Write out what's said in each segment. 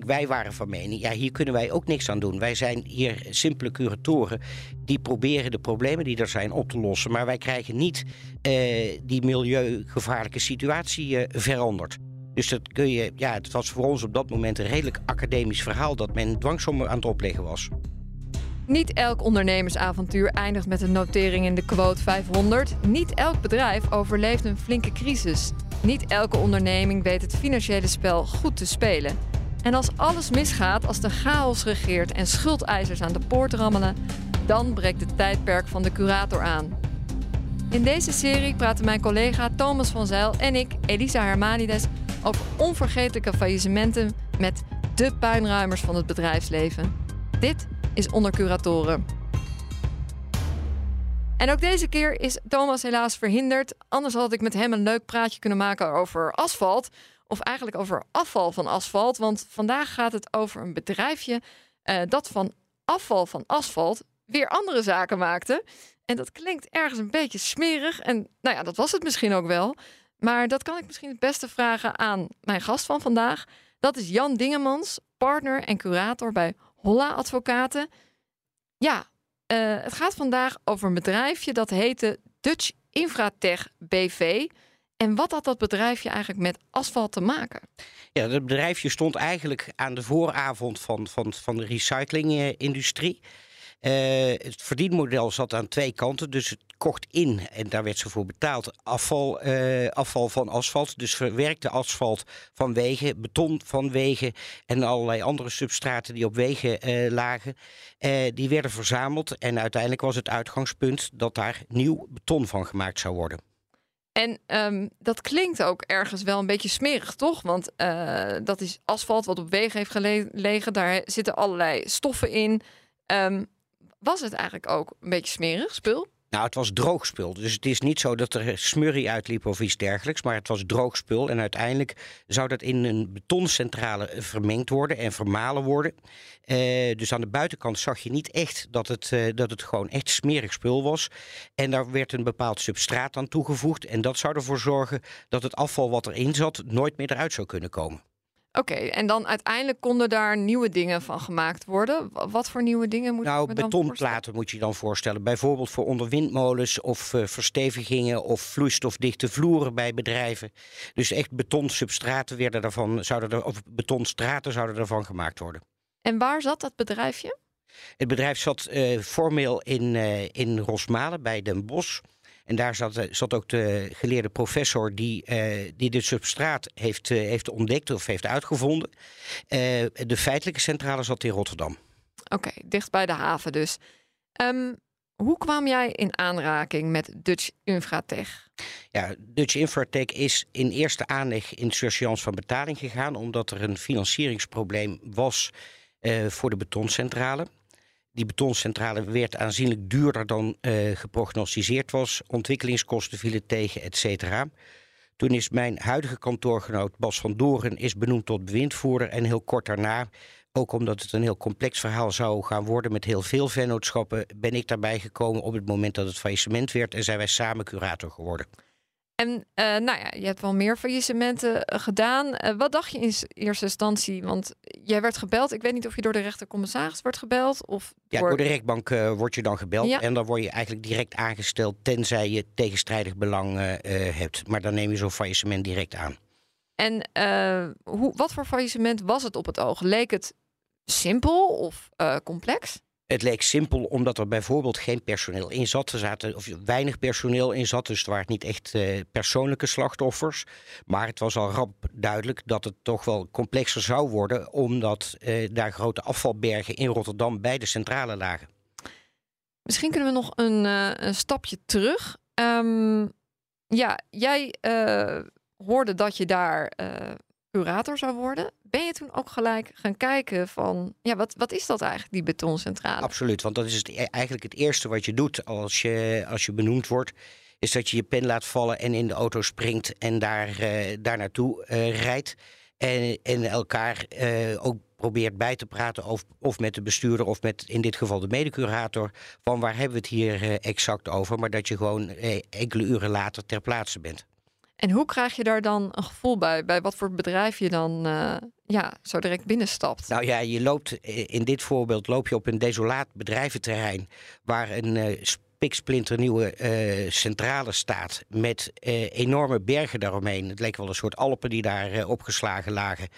Wij waren van mening, ja, hier kunnen wij ook niks aan doen. Wij zijn hier simpele curatoren die proberen de problemen die er zijn op te lossen. Maar wij krijgen niet eh, die milieugevaarlijke situatie eh, veranderd. Dus dat kun je, ja, het was voor ons op dat moment een redelijk academisch verhaal dat men dwangsommen aan het opleggen was. Niet elk ondernemersavontuur eindigt met een notering in de quote 500. Niet elk bedrijf overleeft een flinke crisis. Niet elke onderneming weet het financiële spel goed te spelen. En als alles misgaat, als de chaos regeert en schuldeisers aan de poort rammelen, dan breekt het tijdperk van de curator aan. In deze serie praten mijn collega Thomas van Zijl en ik, Elisa Hermanides, over onvergetelijke faillissementen met de puinruimers van het bedrijfsleven. Dit is Onder Curatoren. En ook deze keer is Thomas helaas verhinderd. Anders had ik met hem een leuk praatje kunnen maken over asfalt. Of eigenlijk over afval van asfalt. Want vandaag gaat het over een bedrijfje uh, dat van afval van asfalt weer andere zaken maakte. En dat klinkt ergens een beetje smerig. En nou ja, dat was het misschien ook wel. Maar dat kan ik misschien het beste vragen aan mijn gast van vandaag. Dat is Jan Dingemans, partner en curator bij Holla Advocaten. Ja, uh, het gaat vandaag over een bedrijfje dat heette Dutch Infratech BV. En wat had dat bedrijfje eigenlijk met asfalt te maken? Ja, dat bedrijfje stond eigenlijk aan de vooravond van, van, van de recyclingindustrie. Uh, het verdienmodel zat aan twee kanten. Dus het kocht in, en daar werd ze voor betaald, afval, uh, afval van asfalt. Dus verwerkte asfalt van wegen, beton van wegen en allerlei andere substraten die op wegen uh, lagen. die werden verzameld en uiteindelijk was het uitgangspunt dat daar nieuw beton van gemaakt zou worden. En um, dat klinkt ook ergens wel een beetje smerig, toch? Want uh, dat is asfalt wat op wegen heeft gelegen. Daar zitten allerlei stoffen in. Um, was het eigenlijk ook een beetje smerig spul? Nou, het was droog spul. Dus het is niet zo dat er smurrie uitliep of iets dergelijks. Maar het was droog spul. En uiteindelijk zou dat in een betoncentrale vermengd worden en vermalen worden. Uh, dus aan de buitenkant zag je niet echt dat het, uh, dat het gewoon echt smerig spul was. En daar werd een bepaald substraat aan toegevoegd. En dat zou ervoor zorgen dat het afval wat erin zat nooit meer eruit zou kunnen komen. Oké, okay, en dan uiteindelijk konden daar nieuwe dingen van gemaakt worden. Wat voor nieuwe dingen moet nou, je dan betonplaten moet je dan voorstellen. Bijvoorbeeld voor onder windmolens of uh, verstevigingen of vloeistofdichte vloeren bij bedrijven. Dus echt betonsubstraten werden daarvan, zouden er, of betonstraten zouden ervan gemaakt worden. En waar zat dat bedrijfje? Het bedrijf zat uh, formeel in, uh, in Rosmalen bij Den Bosch. En daar zat, eh, zat ook de geleerde professor die, uh, die de substraat heeft, uh, heeft ontdekt of heeft uitgevonden. De feitelijke centrale zat in Rotterdam. Oké, okay, dicht bij de haven dus. Um, hoe kwam jij in aanraking met Dutch Infratech? Ja, Dutch Infratech is in eerste aanleg in surseance van betaling gegaan, omdat er een financieringsprobleem was voor de betoncentrale. Die betoncentrale werd aanzienlijk duurder dan uh, geprognosticeerd was. Ontwikkelingskosten vielen tegen, et cetera. Toen is mijn huidige kantoorgenoot Bas van Doren is benoemd tot bewindvoerder. En heel kort daarna, ook omdat het een heel complex verhaal zou gaan worden met heel veel vennootschappen, ben ik daarbij gekomen op het moment dat het faillissement werd en zijn wij samen curator geworden. En uh, nou ja, je hebt wel meer faillissementen uh, gedaan. Uh, wat dacht je in eerste instantie? Want jij werd gebeld. Ik weet niet of je door de rechtercommissaris wordt gebeld. Of ja, door, door de rechtbank word je dan gebeld. Ja. En dan word je eigenlijk direct aangesteld tenzij je tegenstrijdig belang hebt. Maar dan neem je zo'n faillissement direct aan. En hoe, wat voor faillissement was het op het oog? Leek het simpel of complex? Het leek simpel omdat er bijvoorbeeld geen personeel in zat. Er zaten of weinig personeel in zat, dus het waren niet echt uh, persoonlijke slachtoffers. Maar het was al rap duidelijk dat het toch wel complexer zou worden, omdat uh, daar grote afvalbergen in Rotterdam bij de centrale lagen. Misschien kunnen we nog een, een stapje terug. Um, ja, jij hoorde dat je daar curator zou worden, ben je toen ook gelijk gaan kijken van, ja, wat, wat is dat eigenlijk, die betoncentrale? Absoluut, want dat is e- eigenlijk het eerste wat je doet als je, als je benoemd wordt. Is dat je je pen laat vallen en in de auto springt en daar, uh, daar naartoe uh, rijdt. En, en elkaar uh, ook probeert bij te praten of, of met de bestuurder of met in dit geval de medecurator. Van waar hebben we het hier exact over? Maar dat je gewoon enkele uren later ter plaatse bent. En hoe krijg je daar dan een gevoel bij? Bij wat voor bedrijf je dan uh, ja, zo direct binnenstapt? Nou ja, je loopt in dit voorbeeld loop je op een desolaat bedrijventerrein waar een uh, spiksplinternieuwe centrale staat met enorme bergen daaromheen. Het leek wel een soort Alpen die daar opgeslagen lagen.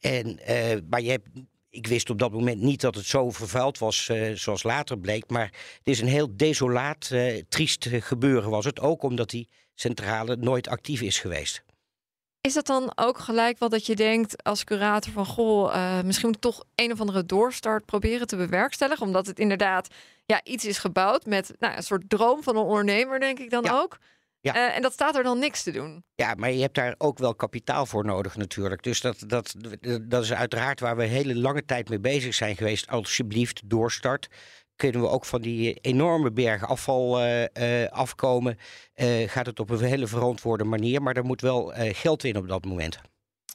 En, maar je hebt ik wist op dat moment niet dat het zo vervuild was zoals later bleek. Maar het is een heel desolaat, uh, triest gebeuren was het. Ook omdat die centrale nooit actief is geweest. Is dat dan ook gelijk wat dat je denkt als curator van... goh, uh, misschien moet ik toch een of andere doorstart proberen te bewerkstelligen? Omdat het inderdaad ja, iets is gebouwd met nou, een soort droom van een ondernemer, denk ik dan ja. ook. Ja. Uh, en dat staat er dan niks te doen. Ja, maar je hebt daar ook wel kapitaal voor nodig natuurlijk. Dus dat, dat, dat is uiteraard waar we hele lange tijd mee bezig zijn geweest. Alsjeblieft, doorstart kunnen we ook van die enorme bergen afval uh, uh, afkomen. Uh, gaat het op een hele verantwoorde manier, maar er moet wel geld in op dat moment.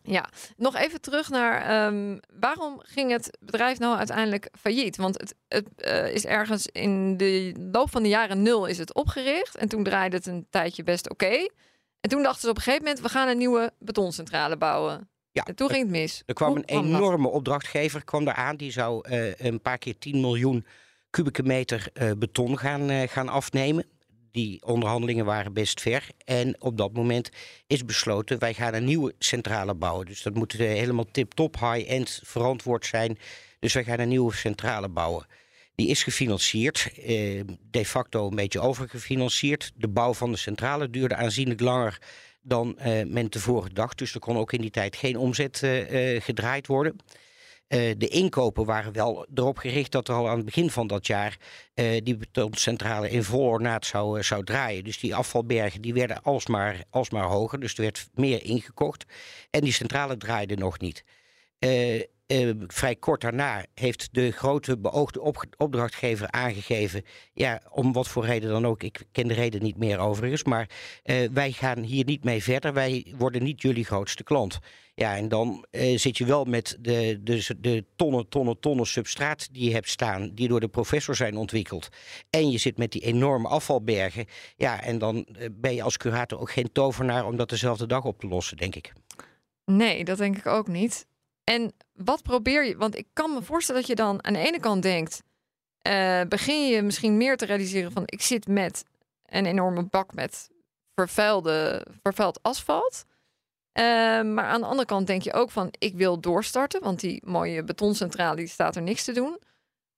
Ja, nog even terug naar um, waarom ging het bedrijf nou uiteindelijk failliet? Want het, het is ergens in de loop van de jaren nul is het opgericht en toen draaide het een tijdje best oké. Okay. En toen dachten ze op een gegeven moment, we gaan een nieuwe betoncentrale bouwen. Ja, en toen ging het mis. Er kwam Hoe een enorme dat? opdrachtgever kwam daar aan. Die zou een paar keer 10 miljoen kubieke meter uh, beton gaan, uh, gaan afnemen. Die onderhandelingen waren best ver. En op dat moment is besloten, wij gaan een nieuwe centrale bouwen. Dus dat moet uh, helemaal tip-top, high-end verantwoord zijn. Dus wij gaan een nieuwe centrale bouwen. Die is gefinancierd, de facto een beetje overgefinancierd. De bouw van de centrale duurde aanzienlijk langer dan men tevoren dacht. Dus er kon ook in die tijd geen omzet gedraaid worden. Uh, de inkopen waren wel erop gericht dat er al aan het begin van dat jaar uh, die betoncentrale in vol ornaat zou, uh, zou draaien. Dus die afvalbergen die werden alsmaar, alsmaar hoger, dus er werd meer ingekocht. En die centrale draaide nog niet. Vrij kort daarna heeft de grote beoogde op, opdrachtgever aangegeven, ja, om wat voor reden dan ook, ik ken de reden niet meer overigens, maar wij gaan hier niet mee verder, wij worden niet jullie grootste klant. Ja, en dan uh, zit je wel met de, de, de tonnen, tonnen, tonnen substraat die je hebt staan, die door de professor zijn ontwikkeld. En je zit met die enorme afvalbergen. Ja, en dan ben je als curator ook geen tovenaar om dat dezelfde dag op te lossen, denk ik. Nee, dat denk ik ook niet. En wat probeer je? Want ik kan me voorstellen dat je dan aan de ene kant denkt, uh, begin je misschien meer te realiseren van ik zit met een enorme bak met vervuilde, vervuild asfalt. Uh, maar aan de andere kant denk je ook van ik wil doorstarten, want die mooie betoncentrale die staat er niks te doen.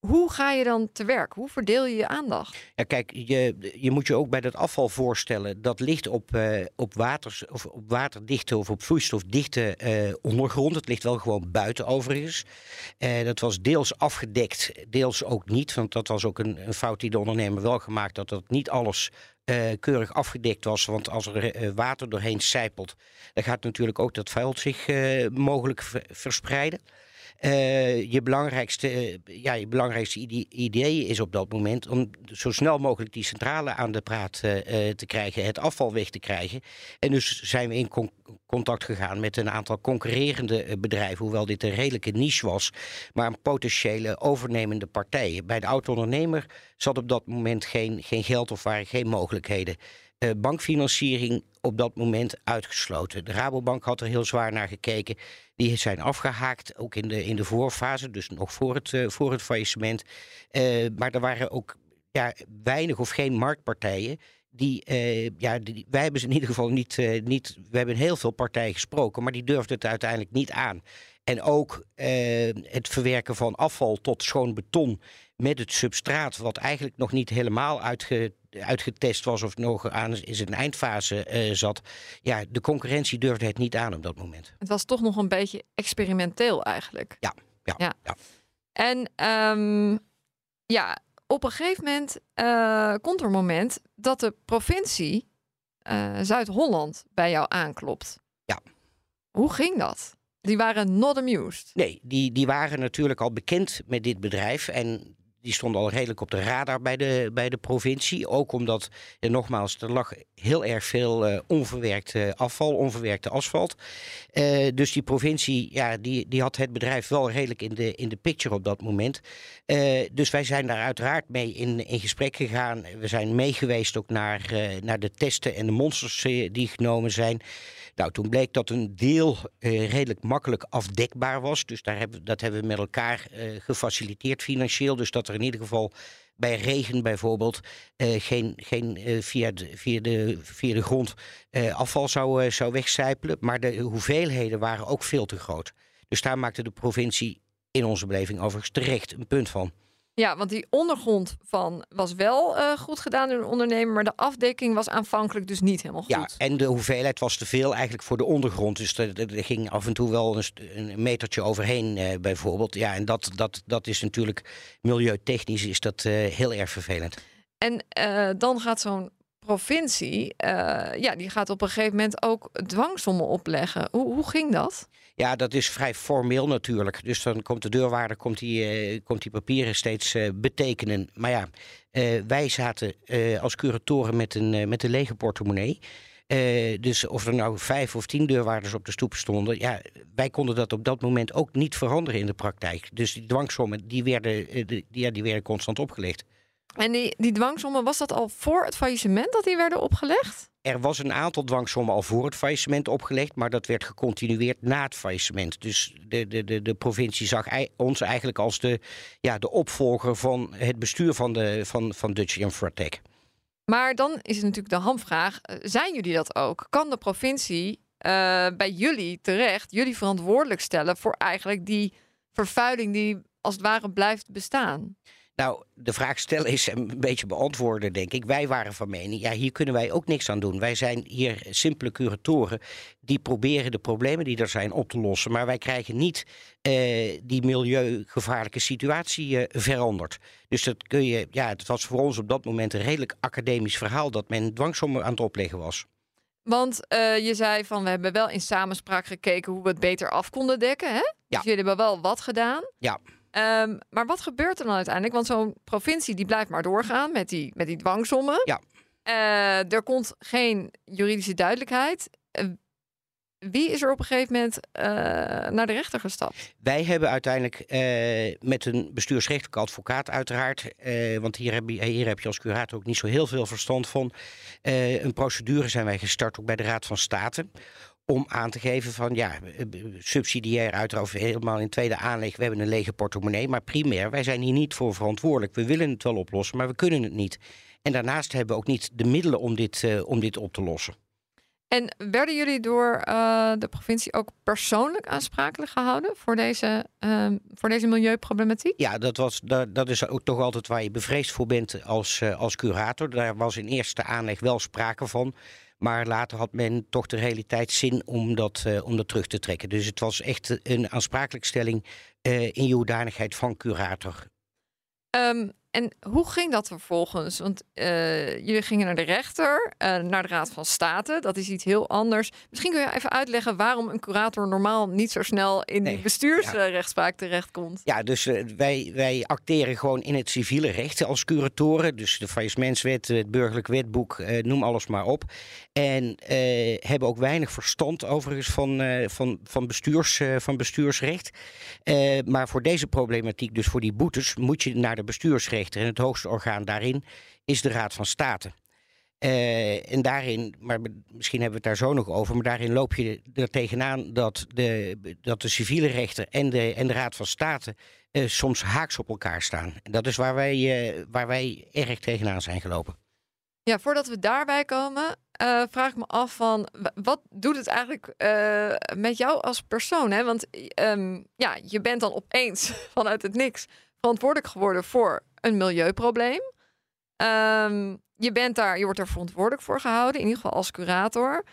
Hoe ga je dan te werk? Hoe verdeel je je aandacht? Kijk, je, je moet je ook bij dat afval voorstellen. Dat ligt op, uh, op, of op waterdichte of op vloeistofdichte uh, ondergrond. Het ligt wel gewoon buiten overigens. Uh, dat was deels afgedekt, deels ook niet. Want dat was ook een, een fout die de ondernemer wel gemaakt. Dat dat niet alles keurig afgedekt was. Want als er water doorheen sijpelt, dan gaat natuurlijk ook dat vuil zich mogelijk verspreiden. Je, belangrijkste, ja, je belangrijkste idee, is op dat moment om zo snel mogelijk die centrale aan de praat te krijgen, het afval weg te krijgen. En dus zijn we in con contact gegaan met een aantal concurrerende bedrijven, hoewel dit een redelijke niche was, maar potentiële overnemende partijen. Bij de auto-ondernemer zat op dat moment geen, geen geld of waren geen mogelijkheden. Uh, bankfinanciering op dat moment uitgesloten. De Rabobank had er heel zwaar naar gekeken. Die zijn afgehaakt, ook in de, in de voorfase, dus nog voor het, uh, voor het faillissement. Uh, maar er waren ook ja, weinig of geen marktpartijen die, ja, die, wij hebben ze in ieder geval niet, niet. We hebben heel veel partijen gesproken, maar die durfden het uiteindelijk niet aan. En ook het verwerken van afval tot schoon beton met het substraat, wat eigenlijk nog niet helemaal uitge, uitgetest was of nog aan in zijn eindfase zat. Ja, de concurrentie durfde het niet aan op dat moment. Het was toch nog een beetje experimenteel eigenlijk. Ja, ja. ja. ja. En um, ja, op een gegeven moment uh, komt er een moment dat de provincie uh, Zuid-Holland bij jou aanklopt. Ja. Hoe ging dat? Die waren not amused. Nee, die, die waren natuurlijk al bekend met dit bedrijf. En die stonden al redelijk op de radar bij de, bij de provincie. Ook omdat, en nogmaals, er lag heel erg veel uh, onverwerkt uh, afval, onverwerkte asfalt. Uh, dus die provincie, ja, die, die had het bedrijf wel redelijk in de, in de picture op dat moment. dus wij zijn daar uiteraard mee in, in gesprek gegaan. We zijn meegeweest ook naar, naar de testen en de monsters die genomen zijn. Nou, toen bleek dat een deel uh, redelijk makkelijk afdekbaar was. Dus daar hebben, dat hebben we met elkaar uh, gefaciliteerd financieel. Dus dat er in ieder geval bij regen bijvoorbeeld uh, geen, geen via, de, via, de, via de grond afval zou, zou wegcijpelen. Maar de hoeveelheden waren ook veel te groot. Dus daar maakte de provincie in onze beleving overigens terecht een punt van. Ja, want die ondergrond van was wel uh, goed gedaan door de ondernemer, maar de afdekking was aanvankelijk dus niet helemaal goed. Ja, en de hoeveelheid was te veel eigenlijk voor de ondergrond. Dus er, er ging af en toe wel een, een metertje overheen uh, bijvoorbeeld. Ja, en dat, dat, dat is natuurlijk milieutechnisch is dat uh, heel erg vervelend. En dan gaat zo'n provincie, ja, die gaat op een gegeven moment ook dwangsommen opleggen. Hoe, hoe ging dat? Ja, dat is vrij formeel natuurlijk. Dus dan komt de deurwaarder komt die, uh, komt die papieren steeds uh, betekenen. Maar ja, wij zaten als curatoren met een, met een lege portemonnee. dus of er nou vijf of tien deurwaarders op de stoep stonden, ja, wij konden dat op dat moment ook niet veranderen in de praktijk. Dus die dwangsommen die werden, die, ja, die werden constant opgelegd. En die, die dwangsommen, was dat al voor het faillissement dat die werden opgelegd? Er was een aantal dwangsommen al voor het faillissement opgelegd, maar dat werd gecontinueerd na het faillissement. Dus de, de, de, de provincie zag ons eigenlijk als de, ja, de opvolger van het bestuur van, de, van, van Dutch Infratech. Maar dan is het natuurlijk de hamvraag: eh, zijn jullie dat ook? Kan de provincie uh, bij jullie terecht jullie verantwoordelijk stellen voor eigenlijk die vervuiling die als het ware blijft bestaan? Nou, de vraag stellen is een beetje beantwoorden, denk ik. Wij waren van mening, ja, hier kunnen wij ook niks aan doen. Wij zijn hier simpele curatoren die proberen de problemen die er zijn op te lossen. Maar wij krijgen niet eh, die milieugevaarlijke situatie eh, veranderd. Dus dat kun je, ja, het was voor ons op dat moment een redelijk academisch verhaal dat men dwangsommen aan het opleggen was. Want uh, je zei van we hebben wel in samenspraak gekeken hoe we het beter af konden dekken. Hè? Ja. Dus jullie hebben wel wat gedaan. Ja. Um, maar wat gebeurt er dan uiteindelijk? Want zo'n provincie die blijft maar doorgaan met die, met die dwangsommen. Ja. Uh, er komt geen juridische duidelijkheid. Uh, wie is er op een gegeven moment uh, naar de rechter gestapt? Wij hebben uiteindelijk met een bestuursrechtelijke advocaat uiteraard... want hier heb, je, hier heb je als curator ook niet zo heel veel verstand van... een procedure zijn wij gestart ook bij de Raad van State om aan te geven van ja, subsidiair uiteraard helemaal in tweede aanleg. We hebben een lege portemonnee, maar primair, wij zijn hier niet voor verantwoordelijk. We willen het wel oplossen, maar we kunnen het niet. En daarnaast hebben we ook niet de middelen om dit, uh, om dit op te lossen. En werden jullie door uh, de provincie ook persoonlijk aansprakelijk gehouden voor deze, uh, voor deze milieuproblematiek? Ja, dat, was, dat, dat, is ook toch altijd waar je bevreesd voor bent als, uh, als curator. Daar was in eerste aanleg wel sprake van. Maar later had men toch de realiteit zin om dat, uh, om dat terug te trekken. Dus het was echt een aansprakelijkstelling uh, in je hoedanigheid van curator. Um, en hoe ging dat vervolgens? Want uh, jullie gingen naar de rechter, uh, naar de Raad van State. Dat is iets heel anders. Misschien kun je even uitleggen waarom een curator normaal niet zo snel in nee, die bestuursrechtspraak ja. terechtkomt. Ja, dus uh, wij, wij acteren gewoon in het civiele recht als curatoren. Dus de faillissementswet, het burgerlijk wetboek, noem alles maar op. En hebben ook weinig verstand overigens van, van, van, bestuurs, van bestuursrecht. maar voor deze problematiek, dus voor die boetes, moet je naar de bestuursrecht en het hoogste orgaan daarin is de Raad van State. Uh, en daarin, maar misschien hebben we het daar zo nog over, maar daarin loop je er tegenaan dat de, dat de civiele rechter en de, en de Raad van State uh, soms haaks op elkaar staan. En dat is waar wij, uh, waar wij erg tegenaan zijn gelopen. Ja, voordat we daarbij komen, vraag ik me af van wat doet het eigenlijk met jou als persoon? Hè? Want um, ja, je bent dan opeens vanuit het niks verantwoordelijk geworden voor een milieuprobleem. Um, je bent daar, je wordt er verantwoordelijk voor gehouden, in ieder geval als curator.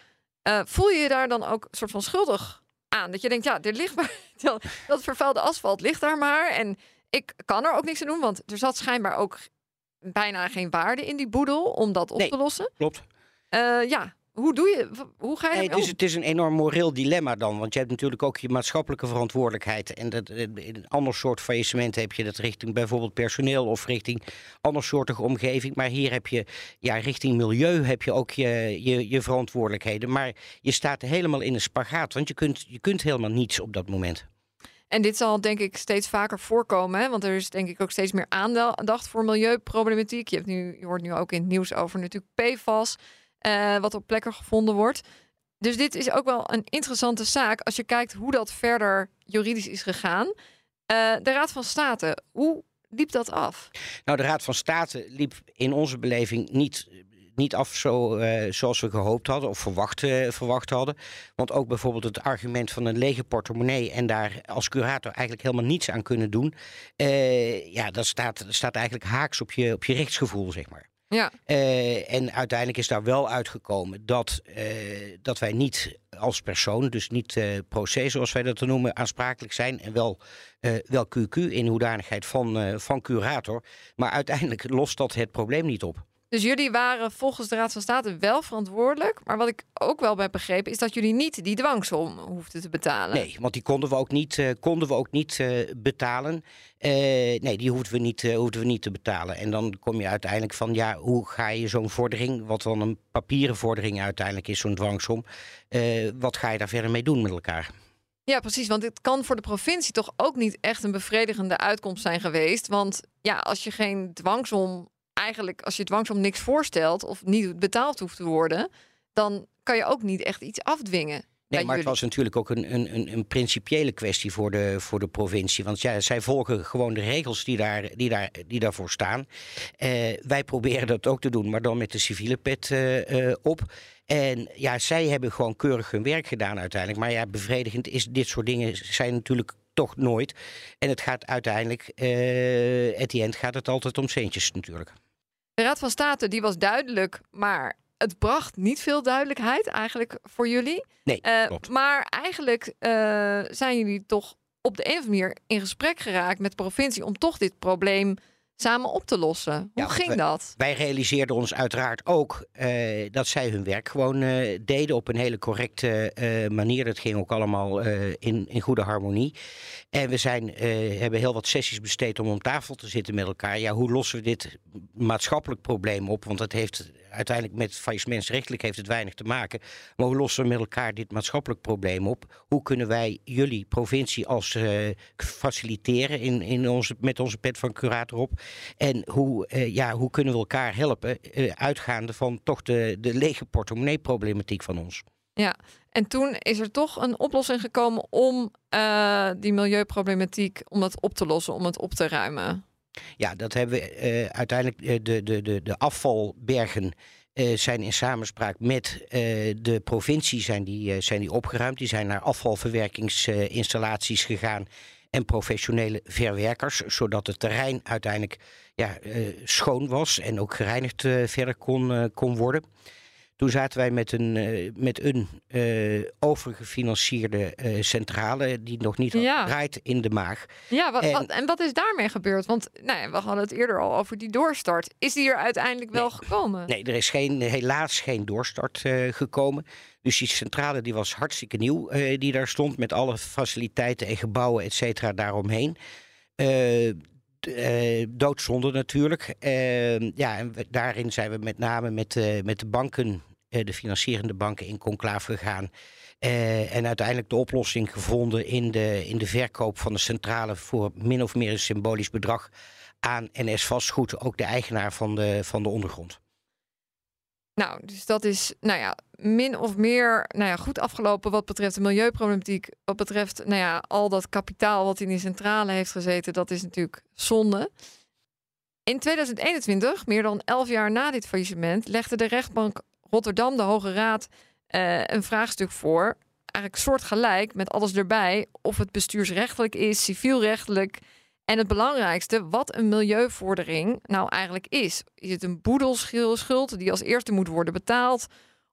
Uh, voel je je daar dan ook een soort van schuldig aan? Dat je denkt, ja, er ligt maar, dat vervuilde asfalt ligt daar maar. En ik kan er ook niks aan doen, want er zat schijnbaar ook bijna geen waarde in die boedel om dat op nee, te lossen. Klopt. Uh, ja, hoe doe je, hoe ga je Nee, het, is, het is een enorm moreel dilemma dan. Want je hebt natuurlijk ook je maatschappelijke verantwoordelijkheid. En dat, eh, in een ander soort faillissement heb je dat richting bijvoorbeeld personeel of richting andersoortige omgeving. Maar hier heb je, ja, richting milieu heb je ook je, je, je verantwoordelijkheden. Maar je staat helemaal in een spagaat. Want je kunt, je kunt helemaal niets op dat moment. En dit zal denk ik steeds vaker voorkomen, hè? want er is denk ik ook steeds meer aandacht voor milieuproblematiek. Je, hebt nu, je hoort nu ook in het nieuws over natuurlijk PFAS, eh, wat op plekken gevonden wordt. Dus dit is ook wel een interessante zaak als je kijkt hoe dat verder juridisch is gegaan. Eh, de Raad van State, hoe liep dat af? Nou, de Raad van State liep in onze beleving niet, niet af zo, eh, zoals we gehoopt hadden of verwacht, verwacht hadden. Want ook bijvoorbeeld het argument van een lege portemonnee en daar als curator eigenlijk helemaal niets aan kunnen doen. ja, dat staat, staat eigenlijk haaks op je, op je rechtsgevoel, zeg maar. Ja, Eh, en uiteindelijk is daar wel uitgekomen dat, eh, dat wij niet als persoon, dus niet eh proces zoals wij dat te noemen, aansprakelijk zijn. En wel, wel QQ in hoedanigheid van, van curator. Maar uiteindelijk lost dat het probleem niet op. dus jullie waren volgens de Raad van State wel verantwoordelijk. Maar wat ik ook wel heb begrepen is dat jullie niet die dwangsom hoefden te betalen. Nee, want die konden we ook niet, eh, konden we ook niet eh, betalen. Eh, nee, die hoefden we, niet, hoefden we niet te betalen. En dan kom je uiteindelijk van, ja, hoe ga je zo'n vordering, wat dan een papieren vordering uiteindelijk is, zo'n dwangsom, wat ga je daar verder mee doen met elkaar? Ja, precies. Want het kan voor de provincie toch ook niet echt een bevredigende uitkomst zijn geweest. Want ja, als je geen dwangsom, eigenlijk als je dwangsom niks voorstelt of niet betaald hoeft te worden, dan kan je ook niet echt iets afdwingen. Nee, maar het was natuurlijk ook een, een, een, een principiële kwestie voor de, voor de provincie. Want ja, zij volgen gewoon de regels die, daar, die, daar, die daarvoor staan. Eh, wij proberen dat ook te doen, maar dan met de civiele pet eh, eh, op. En ja, zij hebben gewoon keurig hun werk gedaan uiteindelijk. Maar ja, bevredigend is dit soort dingen zijn natuurlijk toch nooit. En het gaat uiteindelijk, at the end gaat het altijd om centjes natuurlijk. De Raad van State die was duidelijk, maar het bracht niet veel duidelijkheid eigenlijk voor jullie. Nee, Eh, maar eigenlijk eh, zijn jullie toch op de een of andere manier in gesprek geraakt met de provincie om toch dit probleem samen op te lossen. Hoe Ja, ging dat? Wij realiseerden ons uiteraard ook eh, dat zij hun werk gewoon eh, deden op een hele correcte eh, manier. Dat ging ook allemaal in, in goede harmonie. En we zijn, hebben heel wat sessies besteed om om tafel te zitten met elkaar. Ja, hoe lossen we dit maatschappelijk probleem op? Want het heeft uiteindelijk met faillissementsrechtelijk heeft het weinig te maken. Maar hoe lossen we met elkaar dit maatschappelijk probleem op? Hoe kunnen wij jullie provincie als faciliteren in, in onze, met onze pet van curator op? En hoe, eh, ja, hoe kunnen we elkaar helpen, eh, uitgaande van toch de, de lege portemonnee-problematiek van ons? Ja, en toen is er toch een oplossing gekomen om eh, die milieuproblematiek, om dat op te lossen, om het op te ruimen. Ja, dat hebben we uiteindelijk, de, de, de, de afvalbergen zijn in samenspraak met de provincie zijn die, zijn die opgeruimd. Die zijn naar afvalverwerkingsinstallaties gegaan en professionele verwerkers, zodat het terrein uiteindelijk ja, eh, schoon was en ook gereinigd eh, verder kon, eh, kon worden. Toen zaten wij met een, eh, met een eh, overgefinancierde eh, centrale die nog niet Ja. draait in de maag. Ja, wat, En- wat- en wat is daarmee gebeurd? Want nou ja, we hadden het eerder al over die doorstart. Is die er uiteindelijk wel gekomen? Nee, er is geen, helaas geen doorstart gekomen. Dus die centrale die was hartstikke nieuw die daar stond... met alle faciliteiten en gebouwen, et cetera, daaromheen. Doodzonde natuurlijk. Ja, en we- daarin zijn we met name met, met de banken... eh, de financierende banken in conclave gegaan... Eh, en uiteindelijk de oplossing gevonden in de, in de verkoop van de centrale... voor min of meer een symbolisch bedrag aan NS Vastgoed... ook de eigenaar van de, van de ondergrond. Nou, dus dat is nou ja, min of meer nou ja, goed afgelopen wat betreft de milieuproblematiek. Wat betreft nou ja, al dat kapitaal wat in die centrale heeft gezeten, dat is natuurlijk zonde. In 2021, meer dan elf jaar na dit faillissement, legde de rechtbank Rotterdam, de Hoge Raad, eh, een vraagstuk voor. Eigenlijk soortgelijk met alles erbij. Of het bestuursrechtelijk is, civielrechtelijk. En het belangrijkste, wat een milieuvordering nou eigenlijk is. Is het een boedelschuld die als eerste moet worden betaald?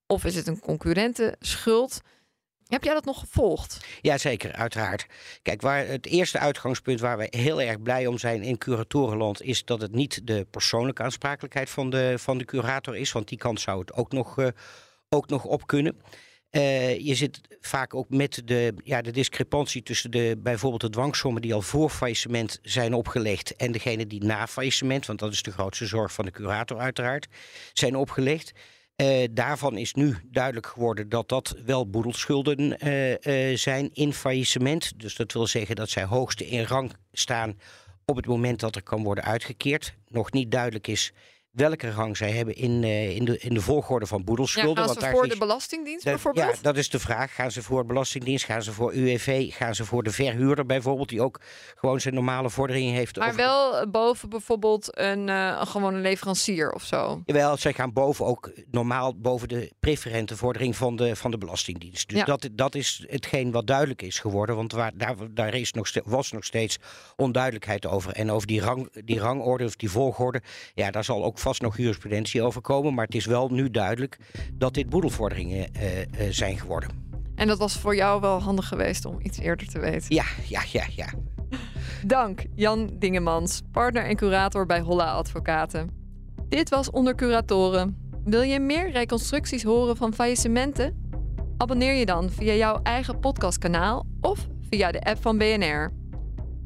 Of is het een concurrentenschuld? Heb jij dat nog gevolgd? Jazeker, uiteraard. Kijk, waar het eerste uitgangspunt waar wij heel erg blij om zijn in curatorenland... is dat het niet de persoonlijke aansprakelijkheid van de, van de curator is. Want die kant zou het ook nog, eh, ook nog op kunnen. Uh, je zit vaak ook met de, ja, de discrepantie tussen de, bijvoorbeeld de dwangsommen die al voor faillissement zijn opgelegd en degene die na faillissement, want dat is de grootste zorg van de curator uiteraard, zijn opgelegd. Uh, daarvan is nu duidelijk geworden dat dat wel boedelschulden uh, zijn in faillissement. Dus dat wil zeggen dat zij hoogste in rang staan op het moment dat er kan worden uitgekeerd. Nog niet duidelijk is welke rang zij hebben in, uh, in, de, in de volgorde van boedelschulden. Ja, gaan ze voor de Belastingdienst bijvoorbeeld? Ja, dat is de vraag. Gaan ze voor de Belastingdienst, gaan ze voor UWV, gaan ze voor de verhuurder bijvoorbeeld, die ook gewoon zijn normale vorderingen heeft? Maar wel boven bijvoorbeeld een, uh, een gewone leverancier of zo? Jawel, zij gaan boven ook normaal boven de preferente vordering van de, van de Belastingdienst. Dus ja. dat, dat is hetgeen wat duidelijk is geworden, want waar, daar, daar is nog was nog steeds onduidelijkheid over. En over die, rang, die rangorde of die volgorde, ja, daar zal ook vast nog jurisprudentie over komen. Maar het is wel nu duidelijk dat dit boedelvorderingen uh, uh, zijn geworden. En dat was voor jou wel handig geweest om iets eerder te weten? Ja, ja, ja, ja. Dank, Jan Dingemans, partner en curator bij Holla Advocaten. Dit was Onder Curatoren. Wil je meer reconstructies horen van faillissementen? Abonneer je dan via jouw eigen podcastkanaal of via de app van BNR.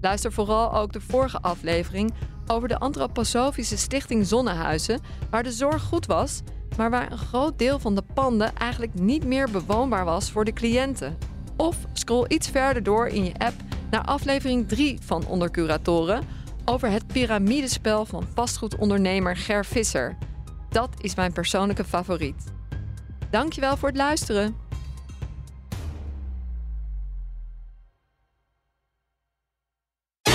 Luister vooral ook de vorige aflevering over de antroposofische stichting Zonnehuizen, waar de zorg goed was, maar waar een groot deel van de panden eigenlijk niet meer bewoonbaar was voor de cliënten. Of scroll iets verder door in je app naar aflevering 3 van Ondercuratoren over het piramidespel van vastgoedondernemer Ger Visser. Dat is mijn persoonlijke favoriet. Dankjewel voor het luisteren.